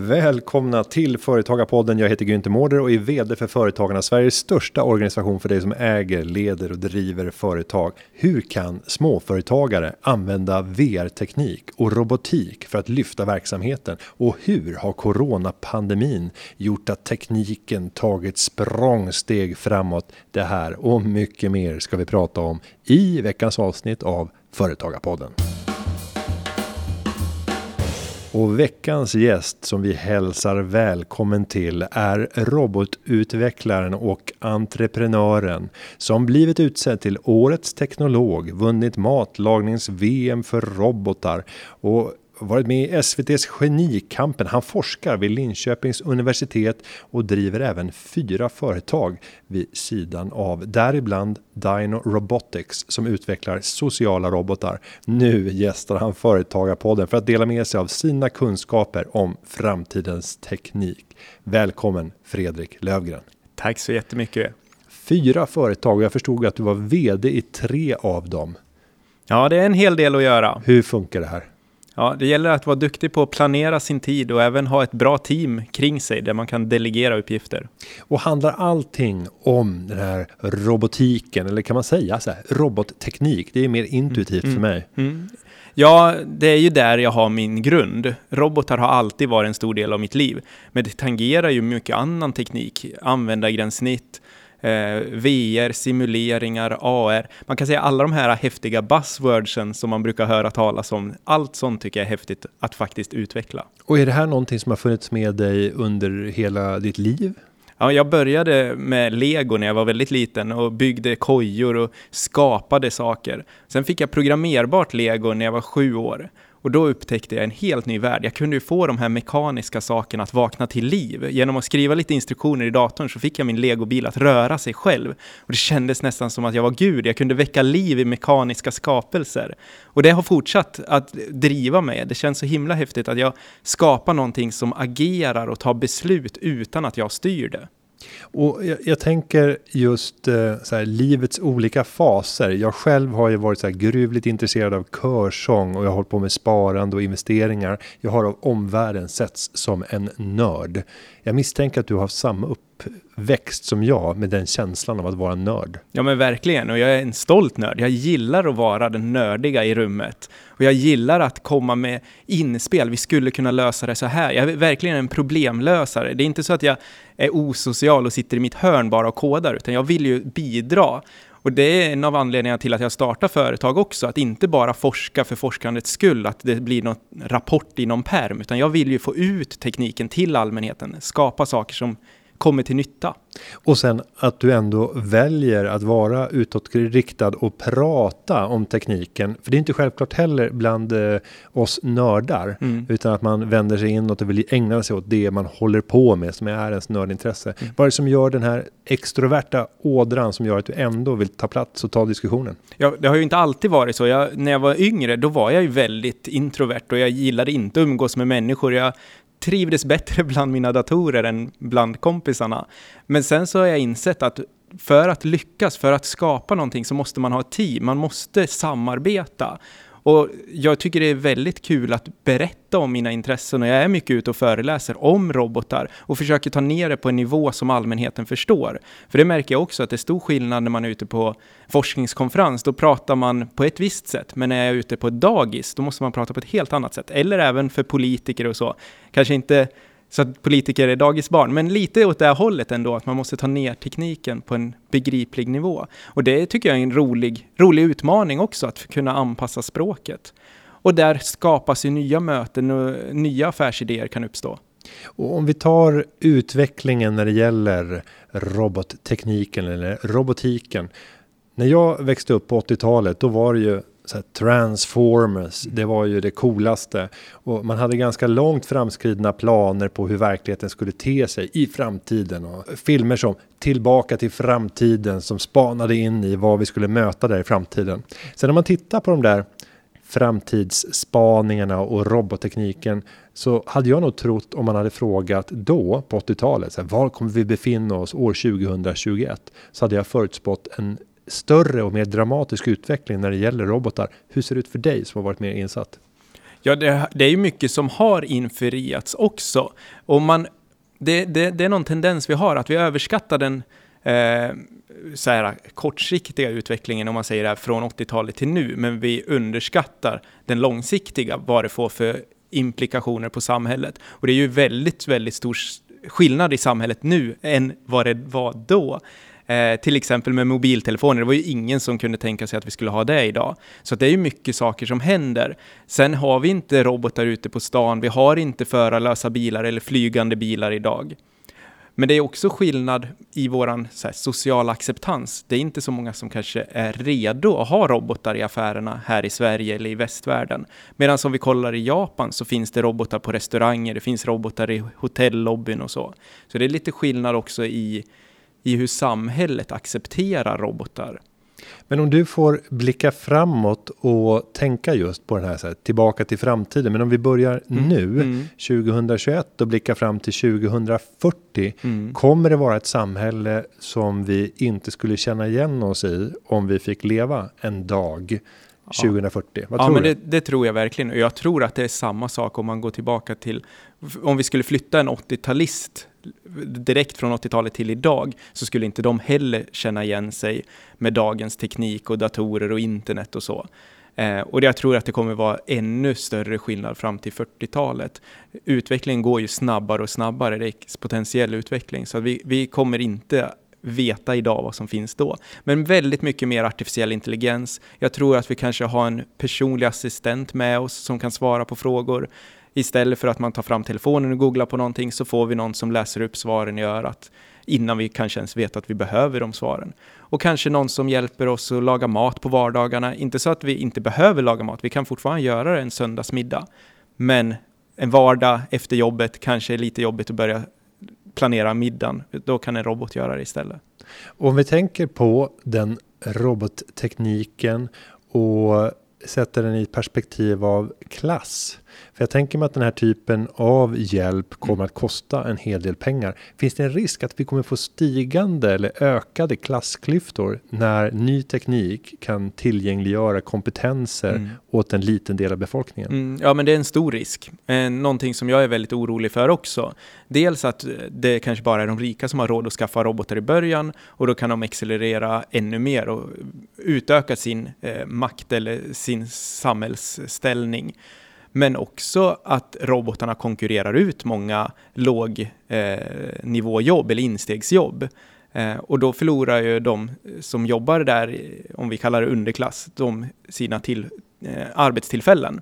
Välkomna till Företagarpodden. Jag heter Günther Mårder och är VD för Företagarna, Sveriges största organisation för dig som äger, leder och driver företag. Hur kan småföretagare använda VR-teknik och robotik för att lyfta verksamheten? Och hur har coronapandemin gjort att tekniken tagit språngsteg framåt? Det här och mycket mer ska vi prata om i veckans avsnitt av Företagarpodden. Och veckans gäst som vi hälsar välkommen till är robotutvecklaren och entreprenören som blivit utsedd till årets teknolog, vunnit matlagnings-VM för robotar och varit med i SVTs Genikampen. Han forskar vid Linköpings universitet och driver även fyra företag vid sidan av, däribland Dino Robotics som utvecklar sociala robotar. Nu gästar han Företagarpodden för att dela med sig av sina kunskaper om framtidens teknik. Välkommen Fredrik Lövgren. Tack så jättemycket. Fyra företag och jag förstod att du var VD i tre av dem. Ja, det är en hel del att göra. Hur funkar det här? Ja, det gäller att vara duktig på att planera sin tid och även ha ett bra team kring sig där man kan delegera uppgifter. Och handlar allting om den här robotiken, eller kan man säga så här, robotteknik? Det är mer intuitivt mm. för mig. Mm. Ja, det är ju där jag har min grund. Robotar har alltid varit en stor del av mitt liv. Men det tangerar ju mycket annan teknik, användargränssnitt, eh, VR, simuleringar, AR. Man kan säga alla de här häftiga buzzwordsen som man brukar höra talas om. Allt sånt tycker jag är häftigt att faktiskt utveckla. Och är det här någonting som har funnits med dig under hela ditt liv? Ja, jag började med lego när jag var väldigt liten och byggde kojor och skapade saker. Sen fick jag programmerbart lego när jag var sju år. Och då upptäckte jag en helt ny värld. Jag kunde ju få de här mekaniska sakerna att vakna till liv. Genom att skriva lite instruktioner i datorn så fick jag min legobil att röra sig själv. Och det kändes nästan som att jag var gud. Jag kunde väcka liv i mekaniska skapelser. Och det har fortsatt att driva mig. Det känns så himla häftigt att jag skapar någonting som agerar och tar beslut utan att jag styr det. Och jag, jag, tänker just eh, så här, livets olika faser. Jag själv har ju varit så här gruvligt intresserad av körsång och jag har hållit på med sparande och investeringar. Jag har av omvärlden setts som en nörd. Jag misstänker att du har samma uppväxt som jag med den känslan av att vara nörd. Ja men verkligen, och jag är en stolt nörd. Jag gillar att vara den nördiga i rummet. Och jag gillar att komma med inspel, vi skulle kunna lösa det så här. Jag är verkligen en problemlösare. Det är inte så att jag är osocial och sitter i mitt hörn bara och kodar, utan jag vill ju bidra. Och det är en av anledningarna till att jag startar företag också, att inte bara forska för forskandets skull, att det blir någon rapport i någon perm, utan jag vill ju få ut tekniken till allmänheten, skapa saker som kommer till nytta. Och sen att du ändå väljer att vara utåtriktad och prata om tekniken. För det är inte självklart heller bland eh, oss nördar. Mm. Utan att man vänder sig inåt och vill ägna sig åt det man håller på med som är ens nördintresse. Mm. Vad är det som gör den här extroverta ådran som gör att du ändå vill ta plats och ta diskussionen? Ja, det har ju inte alltid varit så. Jag, när jag var yngre, då var jag ju väldigt introvert och jag gillade inte att umgås med människor. Jag trivdes bättre bland mina datorer än bland kompisarna. Men sen så har jag insett att för att lyckas, för att skapa någonting så måste man ha ett team, man måste samarbeta. Och jag tycker det är väldigt kul att berätta om mina intressen och jag är mycket ute och föreläser om robotar och försöker ta ner det på en nivå som allmänheten förstår. För det märker jag också att det är stor skillnad när man är ute på forskningskonferens. Då pratar man på ett visst sätt, men när jag är ute på ett dagis, då måste man prata på ett helt annat sätt. Eller även för politiker och så. Kanske inte så att politiker är dagisbarn, men lite åt det här hållet ändå, att man måste ta ner tekniken på en begriplig nivå. Och det tycker jag är en rolig, rolig utmaning också, att kunna anpassa språket. Och där skapas ju nya möten och nya affärsidéer kan uppstå. Och om vi tar utvecklingen när det gäller robottekniken eller robotiken. När jag växte upp på 80-talet, då var det ju så Transformers, det var ju det coolaste. Och man hade ganska långt framskridna planer på hur verkligheten skulle te sig i framtiden. Och filmer som Tillbaka till framtiden som spanade in i vad vi skulle möta där i framtiden. Sen när man tittar på de där framtidsspaningarna och robottekniken så hade jag nog trott om man hade frågat då på 80-talet, var kommer vi befinna oss år 2021? Så hade jag förutspått en större och mer dramatisk utveckling när det gäller robotar. Hur ser det ut för dig som har varit mer insatt? Ja, det, det är ju mycket som har införriats också. Och man, det, det, det är någon tendens vi har, att vi överskattar den eh, så här, kortsiktiga utvecklingen, om man säger det här, från 80-talet till nu, men vi underskattar den långsiktiga, vad det får för implikationer på samhället. Och det är ju väldigt, väldigt stor skillnad i samhället nu än vad det var då. Eh, till exempel med mobiltelefoner, det var ju ingen som kunde tänka sig att vi skulle ha det idag. Så det är ju mycket saker som händer. Sen har vi inte robotar ute på stan, vi har inte förarlösa bilar eller flygande bilar idag. Men det är också skillnad i vår sociala acceptans. Det är inte så många som kanske är redo att ha robotar i affärerna här i Sverige eller i västvärlden. Medan om vi kollar i Japan så finns det robotar på restauranger, det finns robotar i hotellobbyn och så. Så det är lite skillnad också i, i hur samhället accepterar robotar. Men om du får blicka framåt och tänka just på den här, så här tillbaka till framtiden. Men om vi börjar mm. nu, mm. 2021 och blickar fram till 2040. Mm. Kommer det vara ett samhälle som vi inte skulle känna igen oss i om vi fick leva en dag 2040? Vad ja, tror men? Det, det, tror jag verkligen. Och jag tror att det är samma sak om man går tillbaka till, om vi skulle flytta en 80-talist direkt från 80-talet till idag så skulle inte de heller känna igen sig med dagens teknik och datorer och internet och så. Eh, och jag tror att det kommer vara ännu större skillnad fram till 40-talet. Utvecklingen går ju snabbare och snabbare, det är exponentiell utveckling, så vi, vi kommer inte veta idag vad som finns då. Men väldigt mycket mer artificiell intelligens. Jag tror att vi kanske har en personlig assistent med oss som kan svara på frågor. Istället för att man tar fram telefonen och googlar på någonting så får vi någon som läser upp svaren i örat innan vi kanske ens vet att vi behöver de svaren. Och kanske någon som hjälper oss att laga mat på vardagarna. Inte så att vi inte behöver laga mat, vi kan fortfarande göra det en söndagsmiddag. Men en vardag efter jobbet kanske är lite jobbigt att börja planera middagen. Då kan en robot göra det istället. Om vi tänker på den robottekniken och sätter den i perspektiv av klass. För jag tänker mig att den här typen av hjälp kommer att kosta en hel del pengar. Finns det en risk att vi kommer få stigande eller ökade klassklyftor när ny teknik kan tillgängliggöra kompetenser mm. åt en liten del av befolkningen? Mm, ja, men det är en stor risk. Eh, någonting som jag är väldigt orolig för också. Dels att det kanske bara är de rika som har råd att skaffa robotar i början och då kan de accelerera ännu mer och utöka sin eh, makt eller sin samhällsställning men också att robotarna konkurrerar ut många lågnivåjobb eh, eller instegsjobb. Eh, och då förlorar ju de som jobbar där, om vi kallar det underklass, de sina till, eh, arbetstillfällen.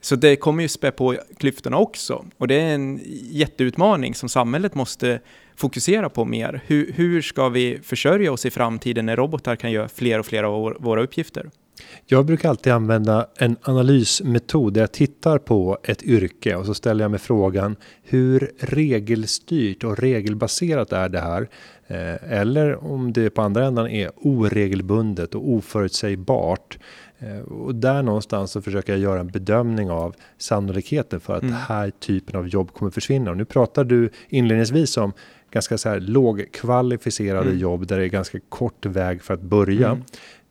Så det kommer ju spä på klyftorna också. Och det är en jätteutmaning som samhället måste fokusera på mer. Hur, hur ska vi försörja oss i framtiden när robotar kan göra fler och fler av våra uppgifter? Jag brukar alltid använda en analysmetod där jag tittar på ett yrke och så ställer jag mig frågan hur regelstyrt och regelbaserat är det här? Eh, eller om det på andra änden är oregelbundet och oförutsägbart. Eh, och där någonstans så försöker jag göra en bedömning av sannolikheten för att mm. den här typen av jobb kommer försvinna. Och nu pratar du inledningsvis om ganska så här lågkvalificerade mm. jobb där det är ganska kort väg för att börja. Mm.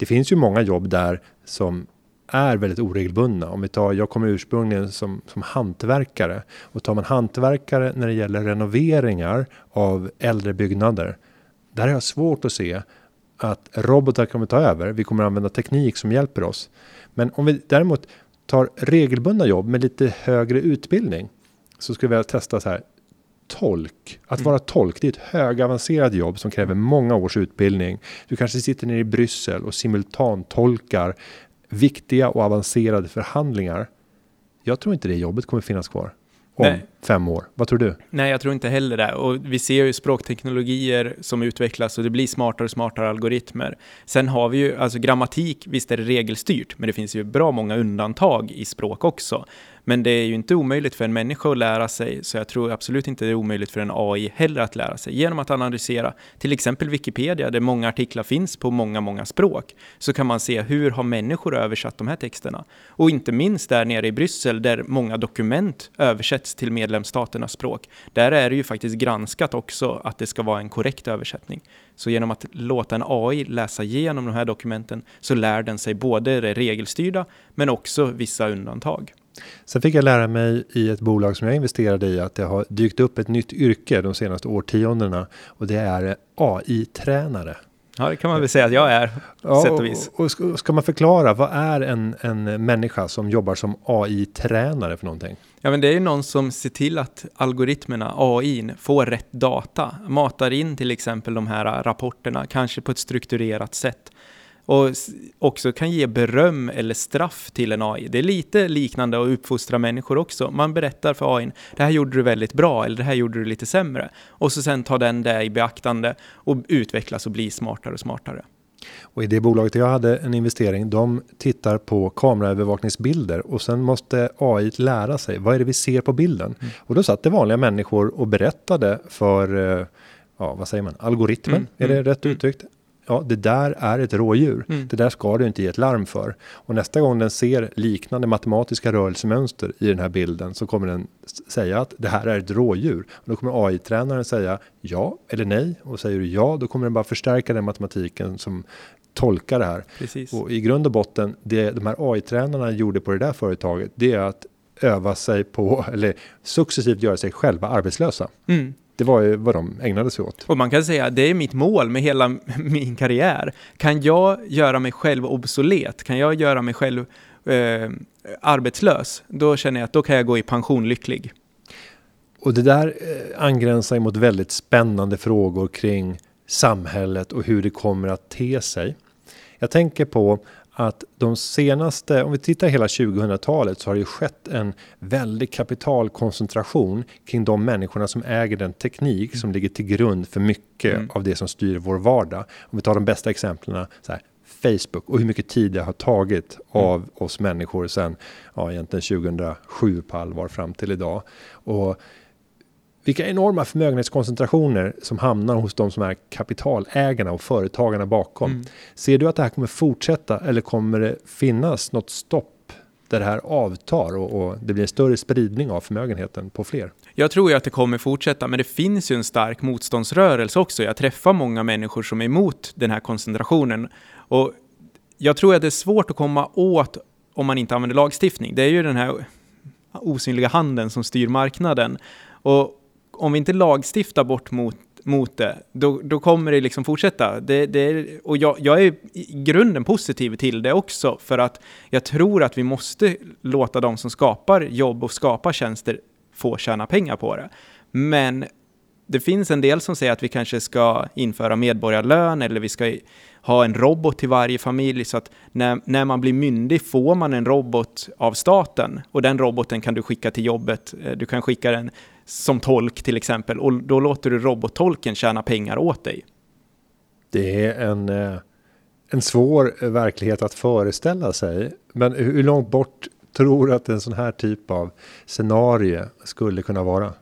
Det finns ju många jobb där som är väldigt oregelbundna. Om vi tar, jag kommer ursprungligen som, som hantverkare och tar man hantverkare när det gäller renoveringar av äldre byggnader. Där har jag svårt att se att robotar kommer ta över. Vi kommer använda teknik som hjälper oss. Men om vi däremot tar regelbundna jobb med lite högre utbildning så skulle vi vilja testa så här tolk. Att mm. vara tolk, det är ett högavancerat jobb som kräver många års utbildning. Du kanske sitter nere i Bryssel och simultantolkar viktiga och avancerade förhandlingar. Jag tror inte det jobbet kommer finnas kvar om Nej. fem år. Vad tror du? Nej, jag tror inte heller det. Och vi ser ju språkteknologier som utvecklas och det blir smartare och smartare algoritmer. Sen har vi ju, alltså grammatik, visst är det regelstyrt, men det finns ju bra många undantag i språk också. Men det är ju inte omöjligt för en människa att lära sig, så jag tror absolut inte det är omöjligt för en AI heller att lära sig. Genom att analysera till exempel Wikipedia, där många artiklar finns på många, många språk, så kan man se hur har människor översatt de här texterna? Och inte minst där nere i Bryssel, där många dokument översätts till medlemsstaternas språk. Där är det ju faktiskt granskat också att det ska vara en korrekt översättning. Så genom att låta en AI läsa igenom de här dokumenten så lär den sig både det regelstyrda men också vissa undantag. Sen fick jag lära mig i ett bolag som jag investerade i att det har dykt upp ett nytt yrke de senaste årtiondena och det är AI-tränare. Ja, det kan man väl säga att jag är, ja, sätt och vis. Och, och ska man förklara, vad är en, en människa som jobbar som AI-tränare för någonting? Ja, men det är ju någon som ser till att algoritmerna, AI, får rätt data, matar in till exempel de här rapporterna, kanske på ett strukturerat sätt och också kan ge beröm eller straff till en AI. Det är lite liknande att uppfostra människor också. Man berättar för AI, det här gjorde du väldigt bra eller det här gjorde du lite sämre. Och så sen tar den det i beaktande och utvecklas och blir smartare och smartare. Och i det bolaget jag hade en investering, de tittar på kameraövervakningsbilder och sen måste AI lära sig, vad är det vi ser på bilden? Mm. Och då satt det vanliga människor och berättade för, eh, ja vad säger man, algoritmen, mm. är det mm. rätt mm. uttryckt? Ja, det där är ett rådjur. Mm. Det där ska du inte ge ett larm för. Och nästa gång den ser liknande matematiska rörelsemönster i den här bilden så kommer den säga att det här är ett rådjur. Och då kommer AI-tränaren säga ja eller nej. Och säger du ja, då kommer den bara förstärka den matematiken som tolkar det här. Precis. Och i grund och botten, det de här AI-tränarna gjorde på det där företaget, det är att öva sig på, eller successivt göra sig själva arbetslösa. Mm. Det var ju vad de ägnade sig åt. Och man kan säga att det är mitt mål med hela min karriär. Kan jag göra mig själv obsolet? Kan jag göra mig själv eh, arbetslös? Då känner jag att då kan jag gå i pension lycklig. Och det där eh, angränsar mot väldigt spännande frågor kring samhället och hur det kommer att te sig. Jag tänker på att de senaste, om vi tittar hela 2000-talet så har det skett en väldig kapitalkoncentration kring de människorna som äger den teknik som ligger till grund för mycket mm. av det som styr vår vardag. Om vi tar de bästa exemplen, så här, Facebook och hur mycket tid det har tagit mm. av oss människor sedan ja, egentligen 2007 på allvar fram till idag. Och vilka enorma förmögenhetskoncentrationer som hamnar hos de som är kapitalägarna och företagarna bakom. Mm. Ser du att det här kommer fortsätta eller kommer det finnas något stopp där det här avtar och, och, det blir en större spridning av förmögenheten på fler? Jag tror ju att det kommer fortsätta, men det finns ju en stark motståndsrörelse också. Jag träffar många människor som är emot den här koncentrationen och jag tror att det är svårt att komma åt om man inte använder lagstiftning. Det är ju den här osynliga handen som styr marknaden. Och om vi inte lagstiftar bort mot, mot det, då, då kommer det liksom fortsätta. Det, det, och jag, jag är i grunden positiv till det också, för att jag tror att vi måste låta de som skapar jobb och skapar tjänster få tjäna pengar på det. Men det finns en del som säger att vi kanske ska införa medborgarlön eller vi ska ha en robot till varje familj så att när, när man blir myndig får man en robot av staten och den roboten kan du skicka till jobbet. Eh, du kan skicka den som tolk till exempel och då låter du robottolken tjäna pengar åt dig. Det är en, eh, en svår verklighet att föreställa sig. Men hur långt bort tror du att en sån här typ av scenario skulle kunna vara?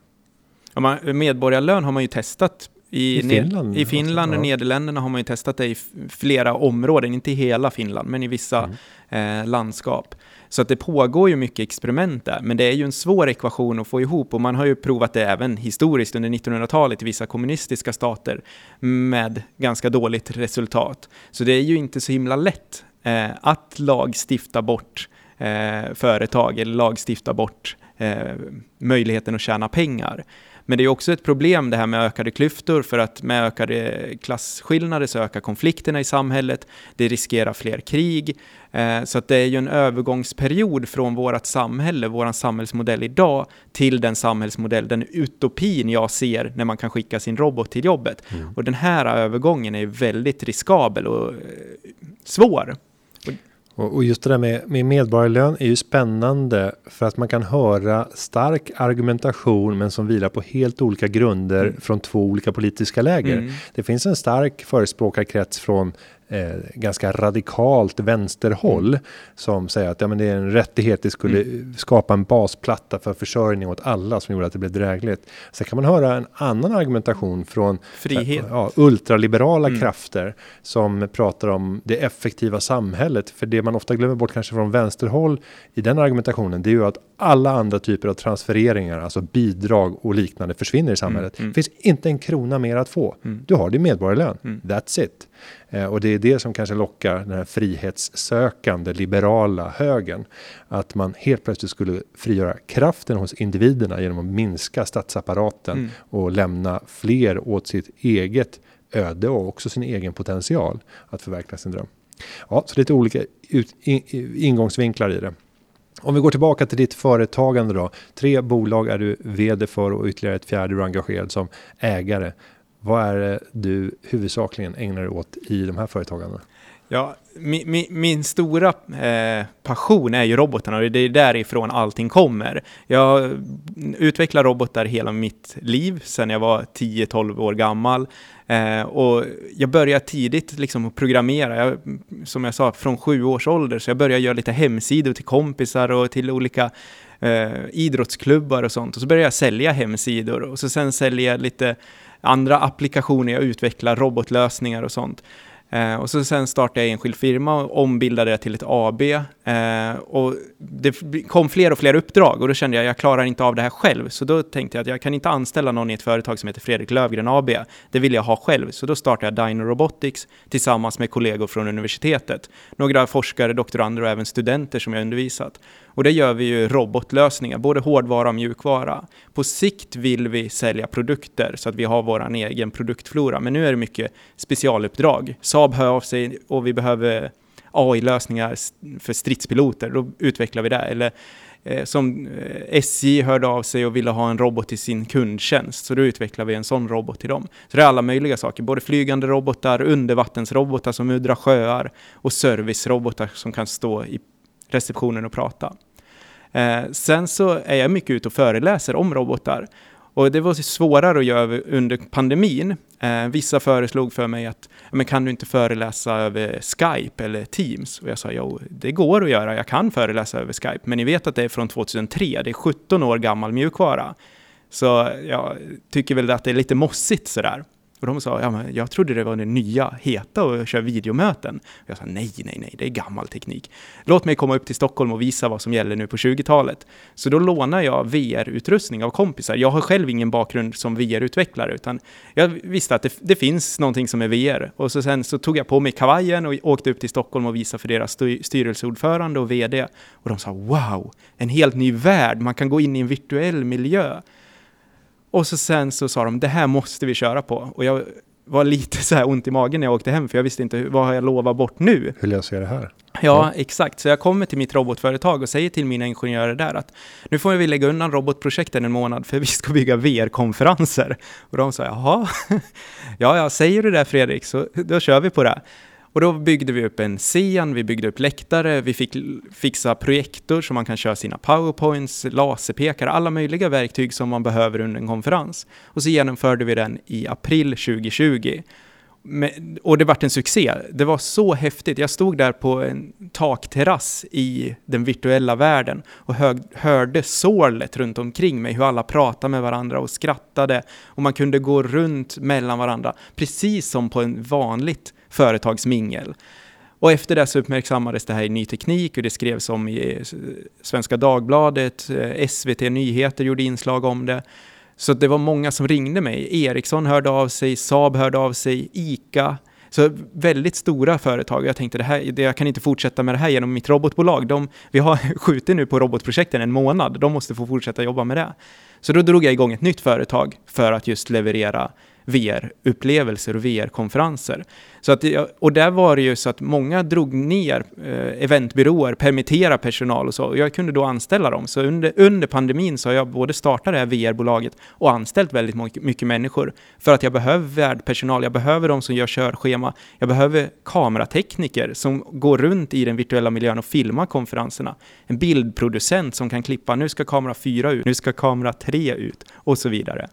medborgarlön har man ju testat i, I Finland, i Finland och Nederländerna har man ju testat det i flera områden, inte i hela Finland, men i vissa mm. eh, landskap. Så att det pågår ju mycket experiment där, men det är ju en svår ekvation att få ihop och man har ju provat det även historiskt under 1900-talet i vissa kommunistiska stater med ganska dåligt resultat. Så det är ju inte så himla lätt eh, att lagstifta bort eh, företag eller lagstifta bort eh, möjligheten att tjäna pengar. Men det är också ett problem det här med ökade klyftor för att med ökade klasskillnader så ökar konflikterna i samhället. Det riskerar fler krig. Eh, så att det är ju en övergångsperiod från vårt samhälle, vår samhällsmodell idag, till den samhällsmodell, den utopin jag ser när man kan skicka sin robot till jobbet. Mm. Och den här övergången är väldigt riskabel och eh, svår. Och, just det där med, med medborgarlön är ju spännande för att man kan höra stark argumentation men som vilar på helt olika grunder mm. från två olika politiska läger. Mm. Det finns en stark förespråkarkrets från eh, ganska radikalt vänsterhåll mm. som säger att ja, men det är en rättighet, det skulle mm. skapa en basplatta för försörjning åt alla som gjorde att det blev drägligt. Sen kan man höra en annan argumentation från Frihet. Ja, ultraliberala mm. krafter som pratar om det effektiva samhället. För det man ofta glömmer bort kanske från vänsterhåll i den argumentationen, det är ju att alla andra typer av transfereringar, alltså bidrag och liknande försvinner i samhället. Mm. Det finns inte en krona mer att få. Mm. Du har din medborgarlön. Mm. That's it. Eh, och det är det som kanske lockar den här frihetssökande liberala högen. Att man helt plötsligt skulle frigöra kraften hos individerna genom att minska statsapparaten mm. och lämna fler åt sitt eget öde och också sin egen potential att förverkliga sin dröm. Ja, så lite olika ut, in, ingångsvinklar i det. Om vi går tillbaka till ditt företagande då. Tre bolag är du vd för och ytterligare ett fjärde du är engagerad som ägare. Vad är det du huvudsakligen ägnar dig åt i de här företagen? Ja, min, min, min stora eh, passion är ju robotarna och det är därifrån allting kommer. Jag utvecklar robotar hela mitt liv, sedan jag var 10-12 år gammal. Eh, och jag började tidigt liksom att programmera, jag, som jag sa, från sju års ålder. Så jag började göra lite hemsidor till kompisar och till olika eh, idrottsklubbar och sånt. Och så började jag sälja hemsidor och så sen sälja lite andra applikationer, jag utvecklar robotlösningar och sånt. Eh, och så sen startade jag enskild firma och ombildade det till ett AB. Eh, och det kom fler och fler uppdrag och då kände jag att jag klarar inte av det här själv. Så då tänkte jag att jag kan inte anställa någon i ett företag som heter Fredrik Lövgren AB. Det vill jag ha själv. Så då startade jag Dino Robotics tillsammans med kollegor från universitetet. Några forskare, doktorander och även studenter som jag undervisat. Och det gör vi ju robotlösningar, både hårdvara och mjukvara. På sikt vill vi sälja produkter så att vi har vår egen produktflora, men nu är det mycket specialuppdrag. Saab hör av sig och vi behöver AI-lösningar för stridspiloter, då utvecklar vi det. Eller eh, som eh, SJ hörde av sig och ville ha en robot i sin kundtjänst, så då utvecklar vi en sån robot till dem. Så det är alla möjliga saker, både flygande robotar, undervattensrobotar som muddrar sjöar och servicerobotar som kan stå i receptionen och prata. Eh, sen så är jag mycket ute och föreläser om robotar. Och det var svårare att göra under pandemin. Eh, vissa föreslog för mig att, men kan du inte föreläsa över Skype eller Teams? Och jag sa, jo, det går att göra, jag kan föreläsa över Skype. Men ni vet att det är från 2003, det är 17 år gammal mjukvara. Så jag tycker väl att det är lite mossigt sådär. Och de sa, ja, men jag trodde det var det nya heta att köra videomöten. Och jag sa, nej, nej, nej, det är gammal teknik. Låt mig komma upp till Stockholm och visa vad som gäller nu på 20-talet. Så då lånar jag VR-utrustning av kompisar. Jag har själv ingen bakgrund som VR-utvecklare, utan jag visste att det, det, finns någonting som är VR. Och så sen så tog jag på mig kavajen och åkte upp till Stockholm och visade för deras styrelseordförande och VD. Och de sa, wow, en helt ny värld, man kan gå in i en virtuell miljö. Och så sen så sa de, det här måste vi köra på. Och jag var lite så här ont i magen när jag åkte hem, för jag visste inte vad har jag lovat bort nu. Hur löser jag det här? Ja, ja, exakt. Så jag kommer till mitt robotföretag och säger till mina ingenjörer där att nu får vi lägga undan robotprojekten en månad för vi ska bygga VR-konferenser. Och de sa, jaha, ja, ja, säger du det Fredrik, så då kör vi på det. Och då byggde vi upp en scen, vi byggde upp läktare, vi fick fixa projektor så man kan köra sina powerpoints, laserpekare, alla möjliga verktyg som man behöver under en konferens. Och så genomförde vi den i april 2020. Och det vart en succé. Det var så häftigt. Jag stod där på en takterrass i den virtuella världen och hörde sorlet runt omkring mig, hur alla pratade med varandra och skrattade. Och man kunde gå runt mellan varandra, precis som på en vanligt företagsmingel. Och efter det så uppmärksammades det här i Ny Teknik och det skrevs om i Svenska Dagbladet, eh, SVT Nyheter gjorde inslag om det. Så det var många som ringde mig. Ericsson hörde av sig, Saab hörde av sig, ICA. Så väldigt stora företag. Jag tänkte det här, jag kan inte fortsätta med det här genom mitt robotbolag. De, vi har skjutit nu på robotprojekten en månad. De måste få fortsätta jobba med det. Så då drog jag igång ett nytt företag för att just leverera VR-upplevelser och VR-konferenser. Så att, och där var det ju så att många drog ner eh, eventbyråer, permittera personal och så, och jag kunde då anställa dem. Så under, under pandemin så har jag både startat det här VR-bolaget och anställt väldigt mycket, mycket människor för att jag behöver värdpersonal, jag behöver de som gör körschema, jag behöver kameratekniker som går runt i den virtuella miljön och filmar konferenserna. En bildproducent som kan klippa, nu ska kamera 4 ut, nu ska kamera 3 ut och så vidare.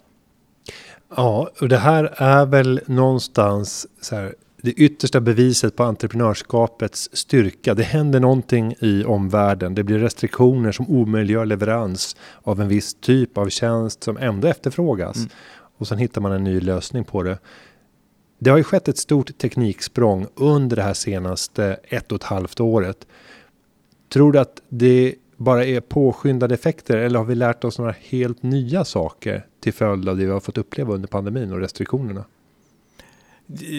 Ja, och det här är väl någonstans så här, det yttersta beviset på entreprenörskapets styrka. Det händer någonting i omvärlden. Det blir restriktioner som omöjliggör leverans av en viss typ av tjänst som ändå efterfrågas. Mm. Och sen hittar man en ny lösning på det. Det har ju skett ett stort tekniksprång under det här senaste ett och ett halvt året. Tror du att det bara är påskyndade effekter eller har vi lärt oss några helt nya saker till följd av det vi har fått uppleva under pandemin och restriktionerna?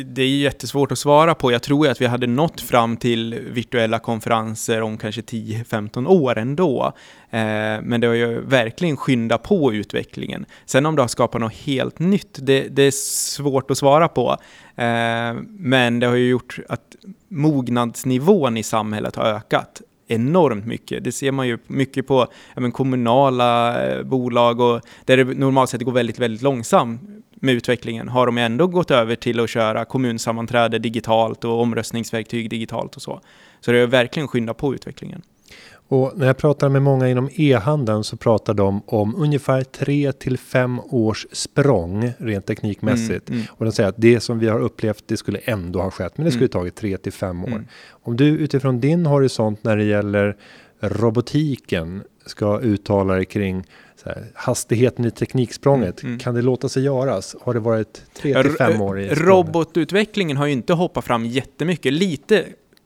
det är jättesvårt att svara på. Jag tror att vi hade nått fram till virtuella konferenser om kanske 10-15 år ändå. Eh, men det har ju verkligen skyndat på utvecklingen. Sen om det har skapat något helt nytt, det, det är svårt att svara på. Eh, men det har ju gjort att mognadsnivån i samhället har ökat enormt mycket. Det ser man ju mycket på ja, kommunala eh, bolag och där det normalt sett går väldigt, väldigt långsamt med utvecklingen har de ändå gått över till att köra kommunsammanträde digitalt och omröstningsverktyg digitalt och så. Så det har verkligen skyndat på utvecklingen. Och när jag pratar med många inom e-handeln så pratar de om ungefär 3 till 5 års språng rent teknikmässigt. Mm, mm. Och de säger att det som vi har upplevt det skulle ändå ha skett men det skulle mm. tagit 3 till 5 år. Mm. Om du utifrån din horisont när det gäller robotiken ska uttala dig kring här, hastigheten i tekniksprånget. Mm, mm. Kan det låta sig göras? Har det varit 3 till 5 år? I robotutvecklingen har ju inte hoppat fram jättemycket, lite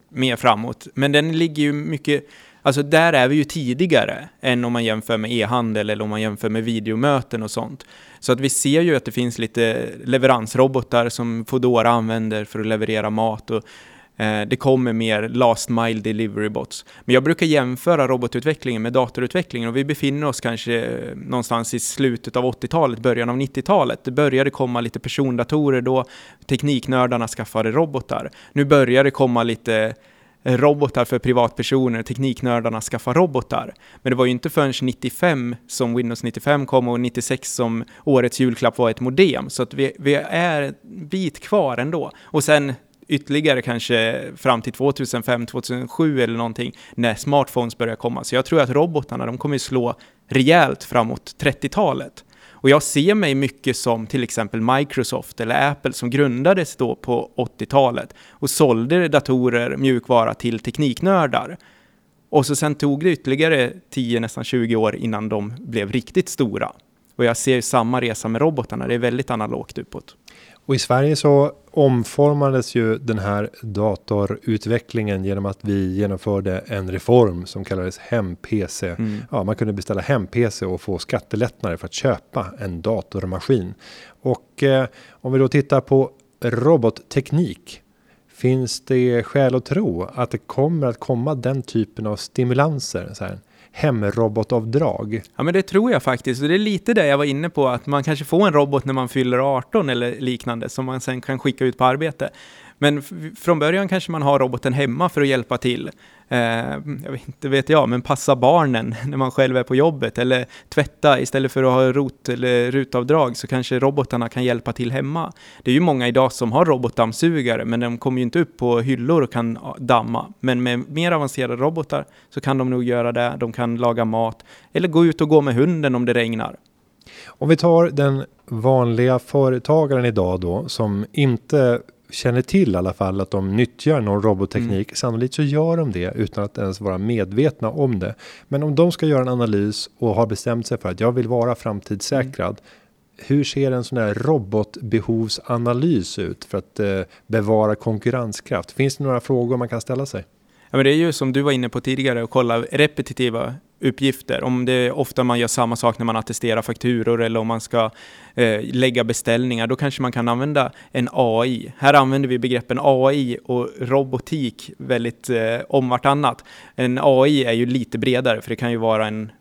mer framåt, men den ligger ju mycket Alltså där är vi ju tidigare än om man jämför med e-handel eller om man jämför med videomöten och sånt. Så att vi ser ju att det finns lite leveransrobotar som Foodora använder för att leverera mat och Eh, det kommer mer last mile delivery bots. Men jag brukar jämföra robotutvecklingen med datorutvecklingen och vi befinner oss kanske eh, någonstans i slutet av 80-talet, början av 90-talet. Det började komma lite persondatorer då, tekniknördarna skaffade robotar. Nu börjar det komma lite robotar för privatpersoner, tekniknördarna skaffar robotar. Men det var ju inte förrän 95 som Windows 95 kom och 96 som årets julklapp var ett modem. Så att vi, vi är en bit kvar ändå. Och sen ytterligare kanske fram till 2005, 2007 eller någonting när smartphones börjar komma. Så jag tror att robotarna, de kommer slå rejält framåt 30-talet. Och jag ser mig mycket som till exempel Microsoft eller Apple som grundades då på 80-talet och sålde datorer, mjukvara till tekniknördar. Och så sen tog det ytterligare 10, nästan 20 år innan de blev riktigt stora. Och jag ser samma resa med robotarna, det är väldigt analogt uppåt. Och i Sverige så omformades ju den här datorutvecklingen genom att vi genomförde en reform som kallades hem-PC. Mm. Ja, man kunde beställa hem-PC och få skattelättnader för att köpa en datormaskin. Och eh, om vi då tittar på robotteknik. Finns det skäl att tro att det kommer att komma den typen av stimulanser? Så här, hemrobotavdrag. Ja, men det tror jag faktiskt. Och det är lite det jag var inne på, att man kanske får en robot när man fyller 18 eller liknande, som man sen kan skicka ut på arbete. Men från början kanske man har roboten hemma för att hjälpa till. Eh, jag vet, inte vet jag, men passa barnen när man själv är på jobbet eller tvätta istället för att ha rot eller rutavdrag så kanske robotarna kan hjälpa till hemma. Det är ju många idag som har robotdammsugare, men de kommer ju inte upp på hyllor och kan damma. Men med mer avancerade robotar så kan de nog göra det. De kan laga mat eller gå ut och gå med hunden om det regnar. Om vi tar den vanliga företagaren idag då som inte känner till i alla fall att de nyttjar någon robotteknik. Mm. Sannolikt så gör de det utan att ens vara medvetna om det. Men om de ska göra en analys och har bestämt sig för att jag vill vara framtidssäkrad. Mm. Hur ser en sån här robotbehovsanalys ut för att eh, bevara konkurrenskraft? Finns det några frågor man kan ställa sig? Ja, men det är ju som du var inne på tidigare, att kolla repetitiva uppgifter. Om det är ofta man gör samma sak när man attesterar fakturor eller om man ska eh, lägga beställningar, då kanske man kan använda en AI. Här använder vi begreppen AI och robotik väldigt eh, om vartannat. En AI är ju lite bredare, för det kan ju vara en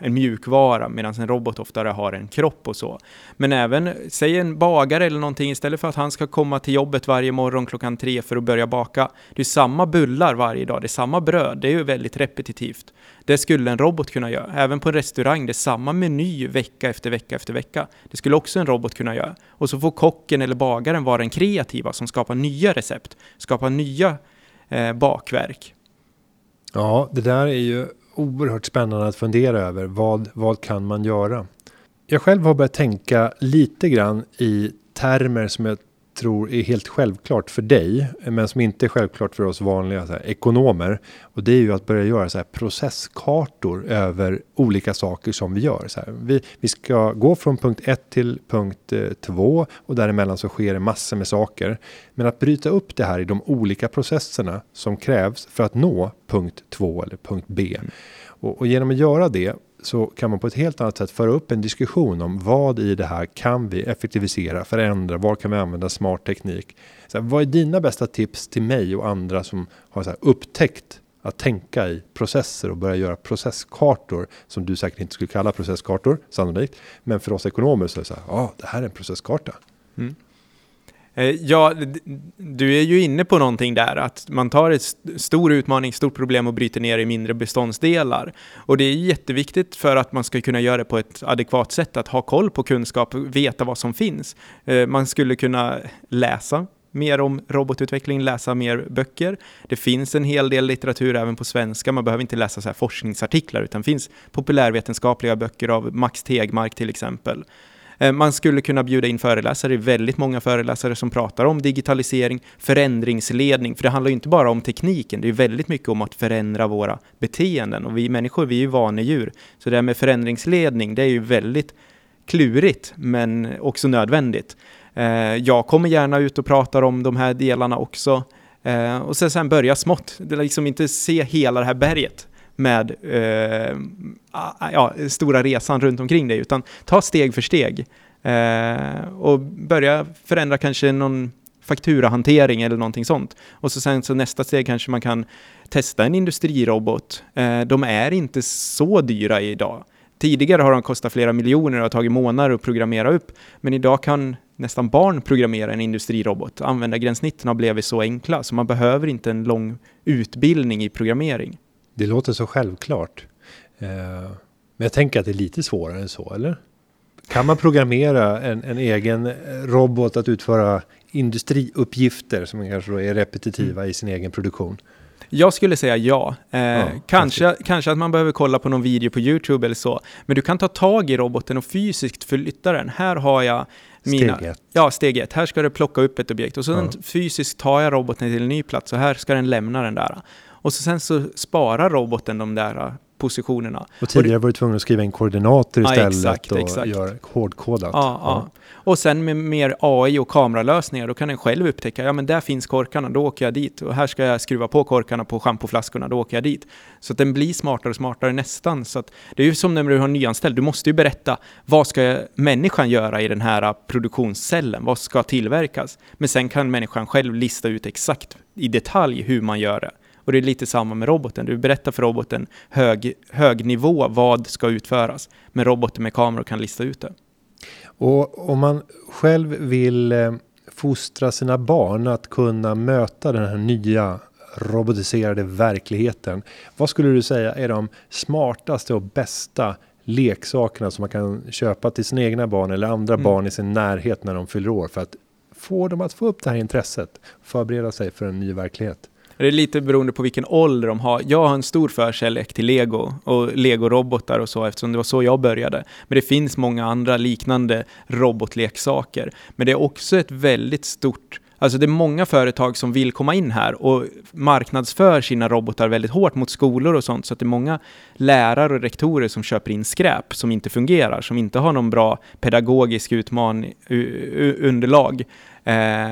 en mjukvara medan en robot oftare har en kropp och så. Men även, säg en bagare eller någonting, istället för att han ska komma till jobbet varje morgon klockan tre för att börja baka. Det är samma bullar varje dag, det är samma bröd, det är ju väldigt repetitivt. Det skulle en robot kunna göra. Även på en restaurang, det är samma meny vecka efter vecka efter vecka. Det skulle också en robot kunna göra. Och så får kocken eller bagaren vara den kreativa som skapar nya recept, skapar nya eh, bakverk. Ja, det där är ju oerhört spännande att fundera över. Vad, vad kan man göra? Jag själv har börjat tänka lite grann i termer som jag tror är helt självklart för dig, men som inte är självklart för oss vanliga här, ekonomer. Och det är ju att börja göra så här processkartor över olika saker som vi gör. Så här, vi, vi ska gå från punkt 1 till punkt 2 eh, och däremellan så sker det massor med saker. Men att bryta upp det här i de olika processerna som krävs för att nå punkt 2 eller punkt B. Och, och genom att göra det så kan man på ett helt annat sätt föra upp en diskussion om vad i det här kan vi effektivisera, förändra, var kan vi använda smart teknik? Så här, vad är dina bästa tips till mig och andra som har så här, upptäckt att tänka i processer och börja göra processkartor som du säkert inte skulle kalla processkartor sannolikt. Men för oss ekonomer så är det så här, ja, ah, det här är en processkarta. Mm. Eh, ja, du är ju inne på någonting där, att man tar ett stor utmaning, stort problem och bryter ner i mindre beståndsdelar. Och det är jätteviktigt för att man ska kunna göra det på ett adekvat sätt, att ha koll på kunskap, veta vad som finns. Eh, man skulle kunna läsa mer om robotutveckling, läsa mer böcker. Det finns en hel del litteratur även på svenska, man behöver inte läsa så forskningsartiklar, utan det finns populärvetenskapliga böcker av Max Tegmark till exempel. Eh, man skulle kunna bjuda in föreläsare, väldigt många föreläsare som pratar om digitalisering, förändringsledning, för det handlar ju inte bara om tekniken, det är väldigt mycket om att förändra våra beteenden och vi människor, vi är ju vanedjur. Så det här med förändringsledning, det är ju väldigt klurigt, men också nödvändigt. Eh, jag kommer gärna ut och pratar om de här delarna också. Eh, och sen, sen börja smått, det är liksom inte se hela det här berget med eh, ja, stora resan runt omkring dig, utan ta steg för steg eh, och börja förändra kanske någon fakturahantering eller någonting sånt. Och så sen så nästa steg kanske man kan testa en industrirobot. Eh, de är inte så dyra idag. Tidigare har de kostat flera miljoner och tagit månader att programmera upp, men idag kan nästan barn programmera en industrirobot. Användargränssnitten har blivit så enkla, så man behöver inte en lång utbildning i programmering. Det låter så självklart. Eh, men jag tänker att det är lite svårare än så, eller? Kan man programmera en, en egen robot att utföra industriuppgifter som kanske då är repetitiva i sin egen produktion? Jag skulle säga ja. Eh, ja kanske, kanske att man behöver kolla på någon video på YouTube eller så. Men du kan ta tag i roboten och fysiskt flytta den. Här har jag mina... Steg ett. Ja, steg ett. Här ska du plocka upp ett objekt och så ja. fysiskt tar jag roboten till en ny plats och här ska den lämna den där. Och så sen så sparar roboten de där positionerna. Och tidigare var du tvungen att skriva in koordinater istället ja, exakt, och exakt. göra hårdkodat. Ja, ja. Och sen med mer AI och kameralösningar, då kan den själv upptäcka, ja men där finns korkarna, då åker jag dit. Och här ska jag skruva på korkarna på schampoflaskorna, då åker jag dit. Så att den blir smartare och smartare nästan. Så att det är ju som när du har nyanställd, du måste ju berätta, vad ska människan göra i den här produktionscellen? Vad ska tillverkas? Men sen kan människan själv lista ut exakt i detalj hur man gör det. Och det är lite samma med roboten. Du berättar för roboten hög, hög nivå vad ska utföras. Men roboten med kameror kan lista ut det. Och om man själv vill eh, fostra sina barn att kunna möta den här nya robotiserade verkligheten. Vad skulle du säga är de smartaste och bästa leksakerna som man kan köpa till sina egna barn eller andra mm. barn i sin närhet när de fyller år för att få dem att få upp det här intresset, förbereda sig för en ny verklighet? Det är lite beroende på vilken ålder de har. Jag har en stor förkärlek till lego och legorobotar och så eftersom det var så jag började. Men det finns många andra liknande robotleksaker. Men det är också ett väldigt stort Alltså det är många företag som vill komma in här och marknadsför sina robotar väldigt hårt mot skolor och sånt, så att det är många lärare och rektorer som köper in skräp som inte fungerar, som inte har någon bra pedagogisk utmaning, underlag. Eh,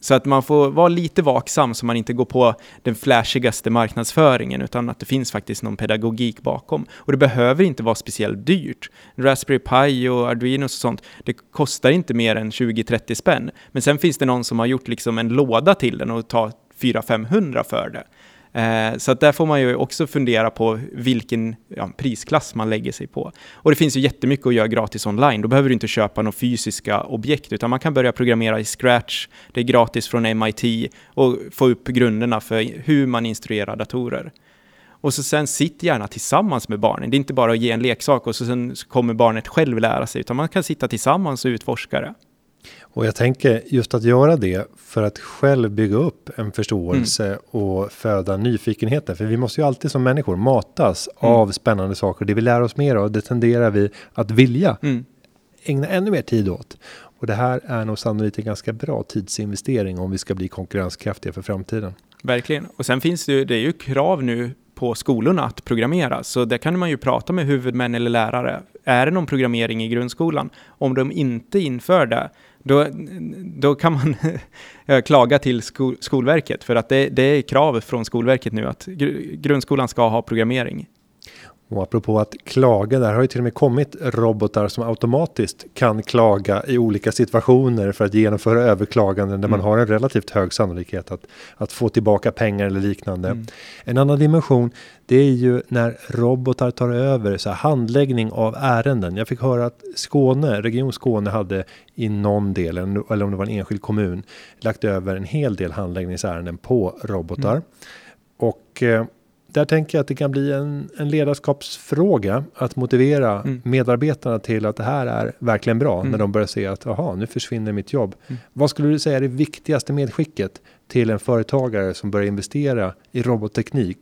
så att man får vara lite vaksam så man inte går på den flashigaste marknadsföringen utan att det finns faktiskt någon pedagogik bakom. Och det behöver inte vara speciellt dyrt. Raspberry Pi och Arduino och sånt, det kostar inte mer än 20-30 spänn. Men sen finns det någon som har gjort liksom en låda till den och tar 400-500 för det. Eh, så att där får man ju också fundera på vilken ja, prisklass man lägger sig på. Och det finns ju jättemycket att göra gratis online. Då behöver du inte köpa några fysiska objekt, utan man kan börja programmera i Scratch. Det är gratis från MIT och få upp grunderna för hur man instruerar datorer. Och så sen sitt gärna tillsammans med barnen. Det är inte bara att ge en leksak och så sen kommer barnet själv lära sig, utan man kan sitta tillsammans och utforska det. Och jag tänker just att göra det för att själv bygga upp en förståelse mm. och föda nyfikenheten. För vi måste ju alltid som människor matas mm. av spännande saker. Det vi lär oss mer av, det tenderar vi att vilja mm. ägna ännu mer tid åt. Och det här är nog sannolikt en ganska bra tidsinvestering om vi ska bli konkurrenskraftiga för framtiden. Verkligen. Och sen finns det ju, det är ju krav nu på skolorna att programmera, så där kan man ju prata med huvudmän eller lärare. Är det någon programmering i grundskolan? Om de inte inför det, då, då kan man eh, klaga till skol, Skolverket för att det, det är krav från Skolverket nu att grundskolan ska ha programmering. Och apropå att klaga, där har ju till och med kommit robotar som automatiskt kan klaga i olika situationer för att genomföra överklaganden där mm. man har en relativt hög sannolikhet att, att få tillbaka pengar eller liknande. Mm. En annan dimension, det är ju när robotar tar över så här, handläggning av ärenden. Jag fick höra att Skåne, Region Skåne hade i någon del, eller om det var en enskild kommun, lagt över en hel del handläggningsärenden på robotar. Mm. Och eh, där tänker jag att det kan bli en, en ledarskapsfråga att motivera mm. medarbetarna till att det här är verkligen bra mm. när de börjar se att aha, nu försvinner mitt jobb. Mm. Vad skulle du säga är det viktigaste medskicket till en företagare som börjar investera i robotteknik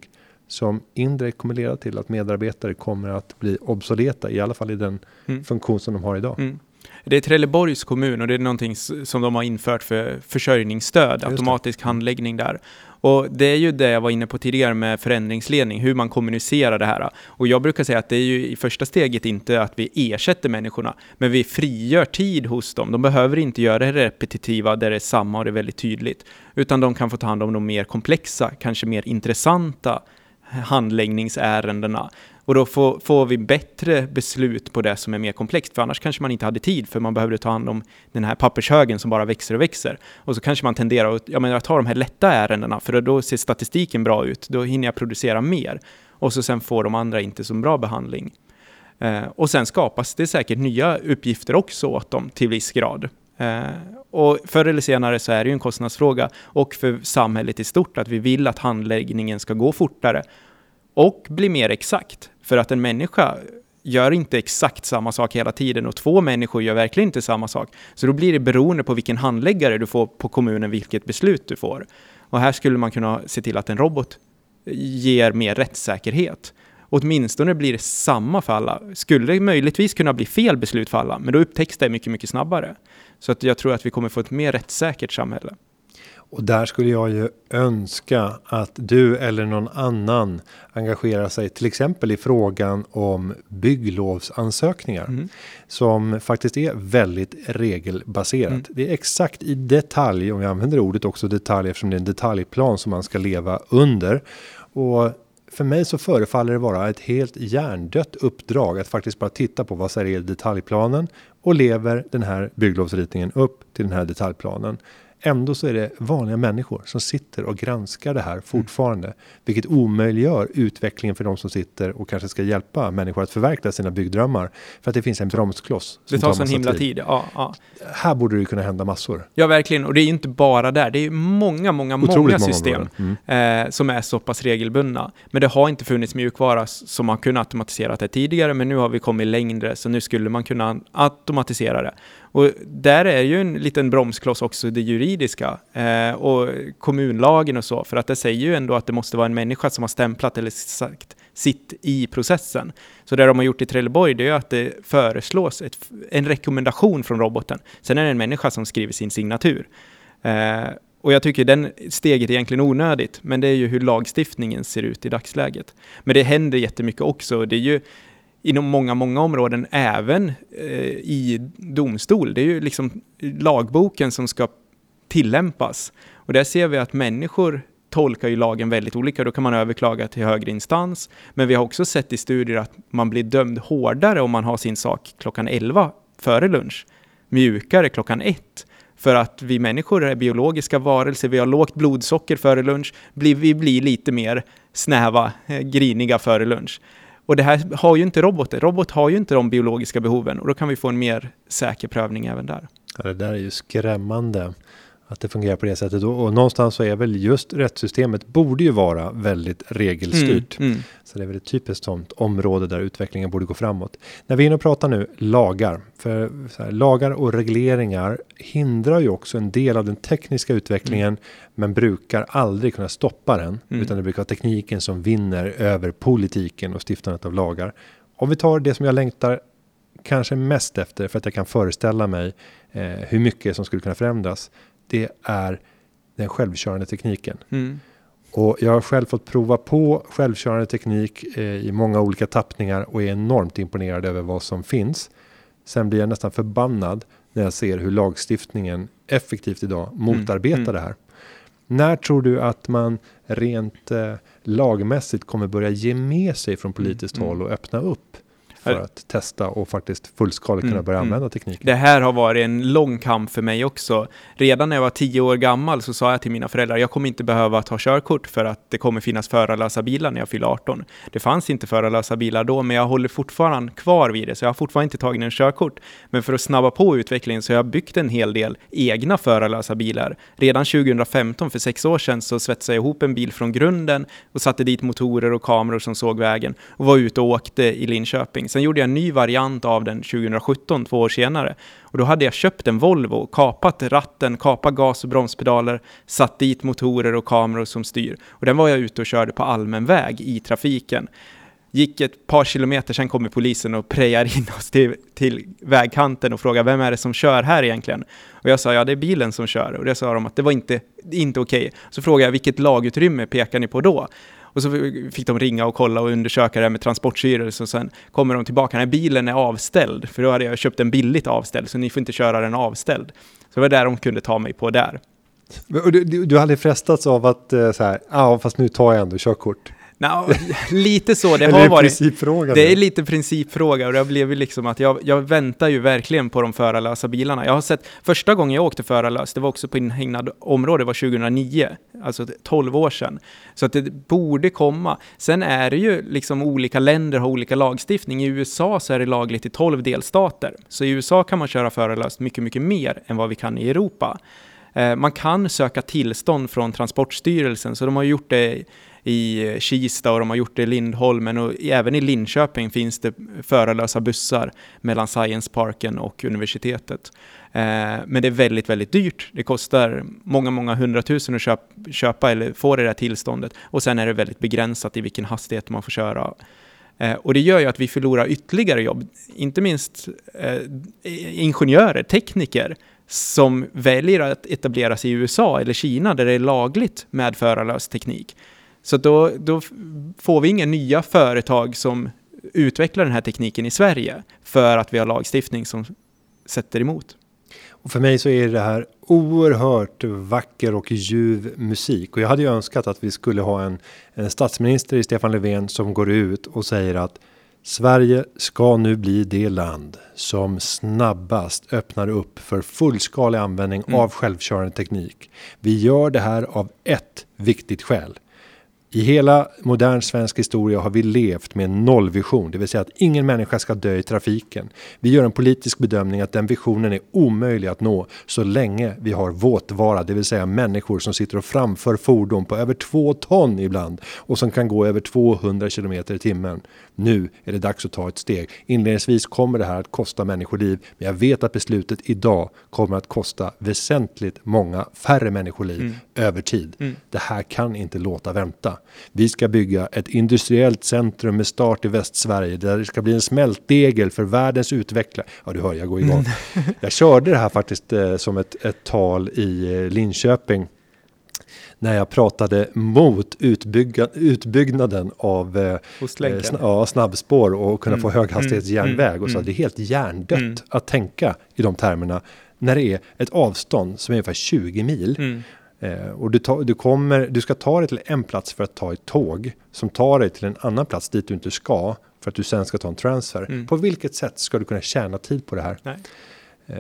som indirekt kommer leda till att medarbetare kommer att bli obsoleta, i alla fall i den mm. funktion som de har idag. Mm. Det är Trelleborgs kommun och det är någonting som de har infört för försörjningsstöd, automatisk handläggning där. Och det är ju det jag var inne på tidigare med förändringsledning, hur man kommunicerar det här. Och jag brukar säga att det är ju i första steget inte att vi ersätter människorna, men vi frigör tid hos dem. De behöver inte göra det repetitiva där det är samma och det är väldigt tydligt, utan de kan få ta hand om de mer komplexa, kanske mer intressanta handläggningsärendena. Och då får, får, vi bättre beslut på det som är mer komplext, för annars kanske man inte hade tid, för man behövde ta hand om den här pappershögen som bara växer och växer. Och så kanske man tenderar att ja, men jag tar de här lätta ärendena, för då ser statistiken bra ut, då hinner jag producera mer. Och så sen får de andra inte så bra behandling. Eh, och sen skapas det säkert nya uppgifter också åt dem till viss grad. Eh, och förr eller senare så är det ju en kostnadsfråga och för samhället i stort att vi vill att handläggningen ska gå fortare och bli mer exakt. För att en människa gör inte exakt samma sak hela tiden och två människor gör verkligen inte samma sak. Så då blir det beroende på vilken handläggare du får på kommunen, vilket beslut du får. Och här skulle man kunna se till att en robot ger mer rättssäkerhet. Åtminstone blir det samma för alla. Skulle möjligtvis kunna bli fel beslut för alla, men då upptäcks det mycket, mycket snabbare. Så att jag tror att vi kommer få ett mer rättssäkert samhälle. Och där skulle jag ju önska att du eller någon annan engagerar sig till exempel i frågan om bygglovsansökningar mm. som faktiskt är väldigt regelbaserat. Mm. Det är exakt i detalj, om jag använder ordet också detalj eftersom det är en detaljplan som man ska leva under. Och för mig så förefaller det vara ett helt hjärndött uppdrag att faktiskt bara titta på vad som är detaljplanen och lever den här bygglovsritningen upp till den här detaljplanen. Ändå så är det vanliga människor som sitter och granskar det här fortfarande, mm. vilket omöjliggör utvecklingen för de som sitter och kanske ska hjälpa människor att förverkliga sina byggdrömmar. För att det finns en bromskloss. Det tar sån himla tid. tid. Ja, ja. Här borde det kunna hända massor. Ja, verkligen. Och det är inte bara där. Det är många, många, Otroligt många system mm. eh, som är så pass regelbundna. Men det har inte funnits mjukvara som man kunnat automatisera det tidigare, men nu har vi kommit längre, så nu skulle man kunna automatisera det. Och där är ju en liten bromskloss också det juridiska eh, och kommunlagen och så, för att det säger ju ändå att det måste vara en människa som har stämplat eller sagt sitt i processen. Så det de har gjort i Trelleborg, det är att det föreslås ett, en rekommendation från roboten. Sen är det en människa som skriver sin signatur. Eh, och jag tycker den steget är egentligen onödigt, men det är ju hur lagstiftningen ser ut i dagsläget. Men det händer jättemycket också. Det är ju inom många, många områden, även eh, i domstol. Det är ju liksom lagboken som ska tillämpas. Och där ser vi att människor tolkar ju lagen väldigt olika. Då kan man överklaga till högre instans. Men vi har också sett i studier att man blir dömd hårdare om man har sin sak klockan 11 före lunch. Mjukare klockan 1. För att vi människor är biologiska varelser, vi har lågt blodsocker före lunch, vi blir lite mer snäva, eh, griniga före lunch. Och det här har ju inte robotar. Robot har ju inte de biologiska behoven och då kan vi få en mer säker prövning även där. Ja, det där är ju skrämmande att det fungerar på det sättet. Och, någonstans så är väl just rättssystemet borde ju vara väldigt regelstyrt. Mm, mm. Så det är väl ett typiskt sånt område där utvecklingen borde gå framåt. När vi är inne och pratar nu lagar, för här, lagar och regleringar hindrar ju också en del av den tekniska utvecklingen, mm. men brukar aldrig kunna stoppa den, mm. utan det brukar vara tekniken som vinner över politiken och stiftandet av lagar. Om vi tar det som jag längtar kanske mest efter för att jag kan föreställa mig eh, hur mycket som skulle kunna förändras det är den självkörande tekniken. Mm. Och jag har själv fått prova på självkörande teknik eh, i många olika tappningar och är enormt imponerad över vad som finns. Sen blir jag nästan förbannad när jag ser hur lagstiftningen effektivt idag motarbetar mm. mm. det här. När tror du att man rent eh, lagmässigt kommer börja ge med sig från politiskt mm. håll och öppna upp för att testa och faktiskt fullskaligt kunna mm, börja mm. använda tekniken. Det här har varit en lång kamp för mig också. Redan när jag var tio år gammal så sa jag till mina föräldrar, jag kommer inte behöva ta körkort för att det kommer finnas förarlösa bilar när jag fyller 18. Det fanns inte förarlösa bilar då, men jag håller fortfarande kvar vid det, så jag har fortfarande inte tagit en körkort. Men för att snabba på utvecklingen så har jag byggt en hel del egna förarlösa bilar. Redan 2015, för sex år sedan, så svetsade jag ihop en bil från grunden och satte dit motorer och kameror som såg vägen och var ute och åkte i Linköping. Sen gjorde jag en ny variant av den 2017, två år senare. Och då hade jag köpt en Volvo, kapat ratten, kapat gas och bromspedaler, satt dit motorer och kameror som styr. Och den var jag ute och körde på allmän väg i trafiken. Gick ett par kilometer, sen kommer polisen och prejar in oss till, till vägkanten och frågar vem är det som kör här egentligen? Och jag sa ja, det är bilen som kör. Och det sa de att det var inte, inte okej. Okay. Så frågade jag vilket lagutrymme pekar ni på då? Och så fick de ringa och kolla och undersöka det här med Transportstyrelsen och sen kommer de tillbaka, när bilen är avställd, för då hade jag köpt den billigt avställd, så ni får inte köra den avställd. Så det var där de kunde ta mig på där. Du, du, du hade frestats av att eh, så här, ja fast nu tar jag ändå körkort. No, lite så, det har varit. Principfråga det är lite principfråga och det har blivit liksom att jag, jag väntar ju verkligen på de förarlösa bilarna. Jag har sett, första gången jag åkte förarlös, det var också på inhägnad område, var 2009, alltså 12 år sedan. Så att det borde komma. Sen är det ju liksom olika länder har olika lagstiftning. I USA så är det lagligt i 12 delstater. Så i USA kan man köra förarlöst mycket, mycket mer än vad vi kan i Europa. Eh, man kan söka tillstånd från Transportstyrelsen, så de har gjort det i Kista och de har gjort det i Lindholmen och även i Linköping finns det förarlösa bussar mellan Science Parken och universitetet. Eh, men det är väldigt, väldigt dyrt. Det kostar många, många hundratusen att köpa, köpa eller få det där tillståndet och sen är det väldigt begränsat i vilken hastighet man får köra. Eh, och det gör ju att vi förlorar ytterligare jobb, inte minst eh, ingenjörer, tekniker, som väljer att etablera sig i USA eller Kina där det är lagligt med förarlös teknik. Så då, då får vi inga nya företag som utvecklar den här tekniken i Sverige för att vi har lagstiftning som sätter emot. Och för mig så är det här oerhört vacker och ljuv musik och jag hade ju önskat att vi skulle ha en, en statsminister i Stefan Löfven som går ut och säger att Sverige ska nu bli det land som snabbast öppnar upp för fullskalig användning mm. av självkörande teknik. Vi gör det här av ett viktigt skäl. I hela modern svensk historia har vi levt med en nollvision, det vill säga att ingen människa ska dö i trafiken. Vi gör en politisk bedömning att den visionen är omöjlig att nå så länge vi har våtvara, det vill säga människor som sitter och framför fordon på över två ton ibland och som kan gå över 200 kilometer i timmen. Nu är det dags att ta ett steg. Inledningsvis kommer det här att kosta människoliv, men jag vet att beslutet idag kommer att kosta väsentligt många färre människoliv mm. över tid. Mm. Det här kan inte låta vänta. Vi ska bygga ett industriellt centrum med start i Västsverige där det ska bli en smältdegel för världens utvecklare. Ja, du hör, jag går igång. Mm. Jag körde det här faktiskt eh, som ett, ett tal i eh, Linköping när jag pratade mot utbygga, utbyggnaden av eh, eh sn ja, snabbspår och kunna mm. få höghastighetsjärnväg mm. och så. Mm. Det är helt hjärndött mm. att tänka i de termerna när det är ett avstånd som är ungefär 20 mil. Mm. Eh, och du, ta, du, kommer, du ska ta dig till en plats för att ta ett tåg som tar dig till en annan plats dit du inte ska för att du sen ska ta en transfer. Mm. På vilket sätt ska du kunna tjäna tid på det här? Eh,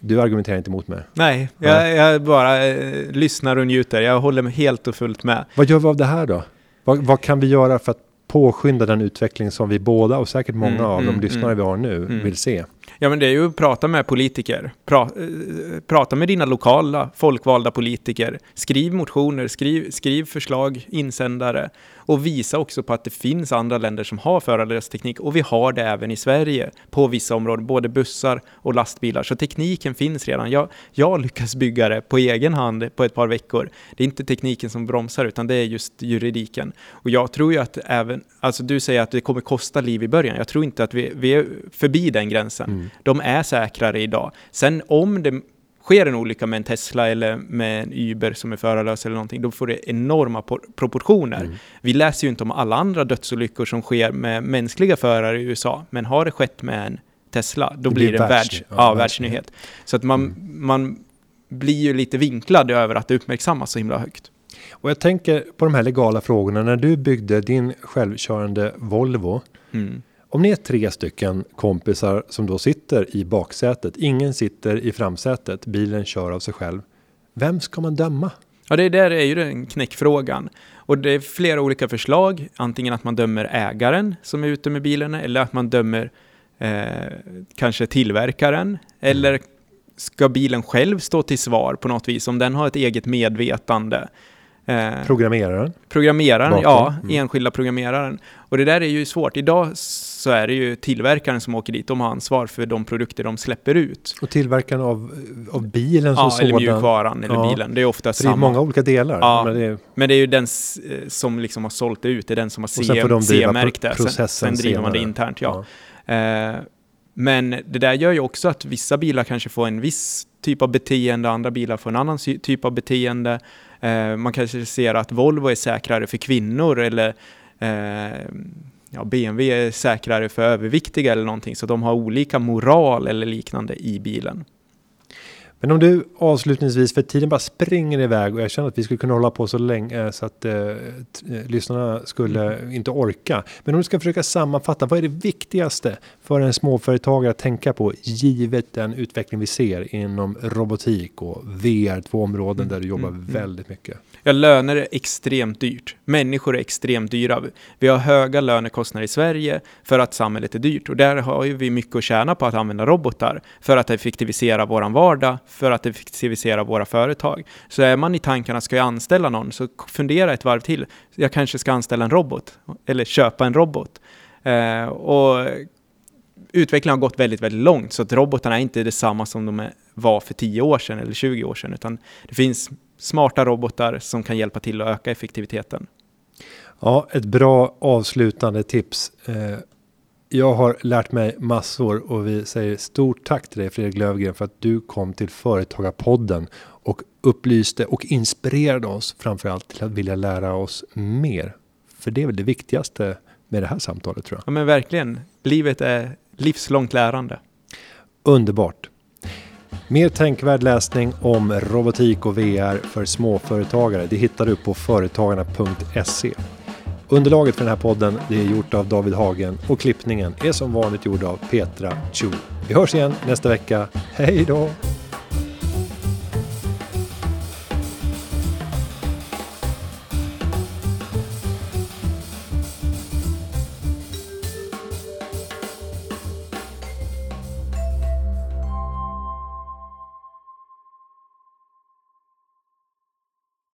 du argumenterar inte emot mig. Nej, jag, jag bara eh, lyssnar och njuter. Jag håller mig helt och fullt med. Vad gör vi av det här då? Vad, vad kan vi göra för att påskynda den utveckling som vi båda och säkert många mm, av mm, de lyssnare mm, vi har nu mm. vill se? Ja, men det är ju att prata med politiker. Pra, eh, prata med dina lokala folkvalda politiker. Skriv motioner, skriv, skriv förslag, insändare och visa också på att det finns andra länder som har förarlös teknik och vi har det även i Sverige på vissa områden, både bussar och lastbilar. Så tekniken finns redan. Jag, jag lyckas bygga det på egen hand på ett par veckor. Det är inte tekniken som bromsar utan det är just juridiken. Och jag tror ju att även, alltså du säger att det kommer kosta liv i början. Jag tror inte att vi, vi är förbi den gränsen. Mm. De är säkrare idag. Sen om det sker en olycka med en Tesla eller med en Uber som är förarlös eller någonting, då får det enorma proportioner. Mm. Vi läser ju inte om alla andra dödsolyckor som sker med mänskliga förare i USA, men har det skett med en Tesla, då det blir det en världs, ja, ja, världsnyhet. Så att man, mm. man blir ju lite vinklad över att det uppmärksammas så himla högt. Och jag tänker på de här legala frågorna när du byggde din självkörande Volvo. Mm. Om ni är tre stycken kompisar som då sitter i baksätet, ingen sitter i framsätet, bilen kör av sig själv. Vem ska man döma? Ja, det där är ju den knäckfrågan. Och det är flera olika förslag. Antingen att man dömer ägaren som är ute med bilen eller att man dömer eh, kanske tillverkaren. Eller ska bilen själv stå till svar på något vis om den har ett eget medvetande? Eh, programmeraren? Programmeraren, Bakom. ja, mm. enskilda programmeraren. Och det där är ju svårt. Idag så är det ju tillverkaren som åker dit. De har ansvar för de produkter de släpper ut. Och tillverkaren av, av bilen som ja, sådan? eller mjukvaran eller ja. bilen. Det är ofta samma. Det är många olika delar. Ja, men det är, men det är ju den eh, som liksom har sålt det ut. Det är den som har CE-märkt det. Sen, sen driver man det internt, ja. ja. Eh, men det där gör ju också att vissa bilar kanske får en viss typ av beteende, andra bilar får en annan typ av beteende. Eh, man kanske ser att Volvo är säkrare för kvinnor eller eh, ja, BMW är säkrare för överviktiga eller någonting, så de har olika moral eller liknande i bilen. Men om du avslutningsvis, för tiden bara springer iväg och jag känner att vi skulle kunna hålla på så länge eh, så att eh, eh, lyssnarna skulle mm. inte orka. Men om du ska försöka sammanfatta, vad är det viktigaste för en småföretagare att tänka på givet den utveckling vi ser inom robotik och VR, två områden där du jobbar mm. mm. väldigt mycket? Ja, löner är extremt dyrt. Människor är extremt dyra. Vi har höga lönekostnader i Sverige för att samhället är dyrt och där har ju vi mycket att tjäna på att använda robotar för att effektivisera våran vardag, för att effektivisera våra företag. Så är man i tankarna, ska jag anställa någon, så fundera ett varv till. Jag kanske ska anställa en robot eller köpa en robot. Eh, och utvecklingen har gått väldigt, väldigt långt, så att robotarna är inte detsamma som de var för 10 år sedan eller 20 år sedan, utan det finns smarta robotar som kan hjälpa till att öka effektiviteten. Ja, ett bra avslutande tips. Eh, jag har lärt mig massor och vi säger stort tack till dig Fredrik Lövgren för att du kom till Företagarpodden och upplyste och inspirerade oss framförallt till att vilja lära oss mer. För det är väl det viktigaste med det här samtalet tror jag. Ja men verkligen. Livet är livslångt lärande. Underbart. Mer tänkvärd läsning om robotik och VR för småföretagare det hittar du på företagarna.se. Underlaget för den här podden det är gjort av David Hagen och klippningen är som vanligt gjord av Petra Chu. Vi hörs igen nästa vecka. Hej då!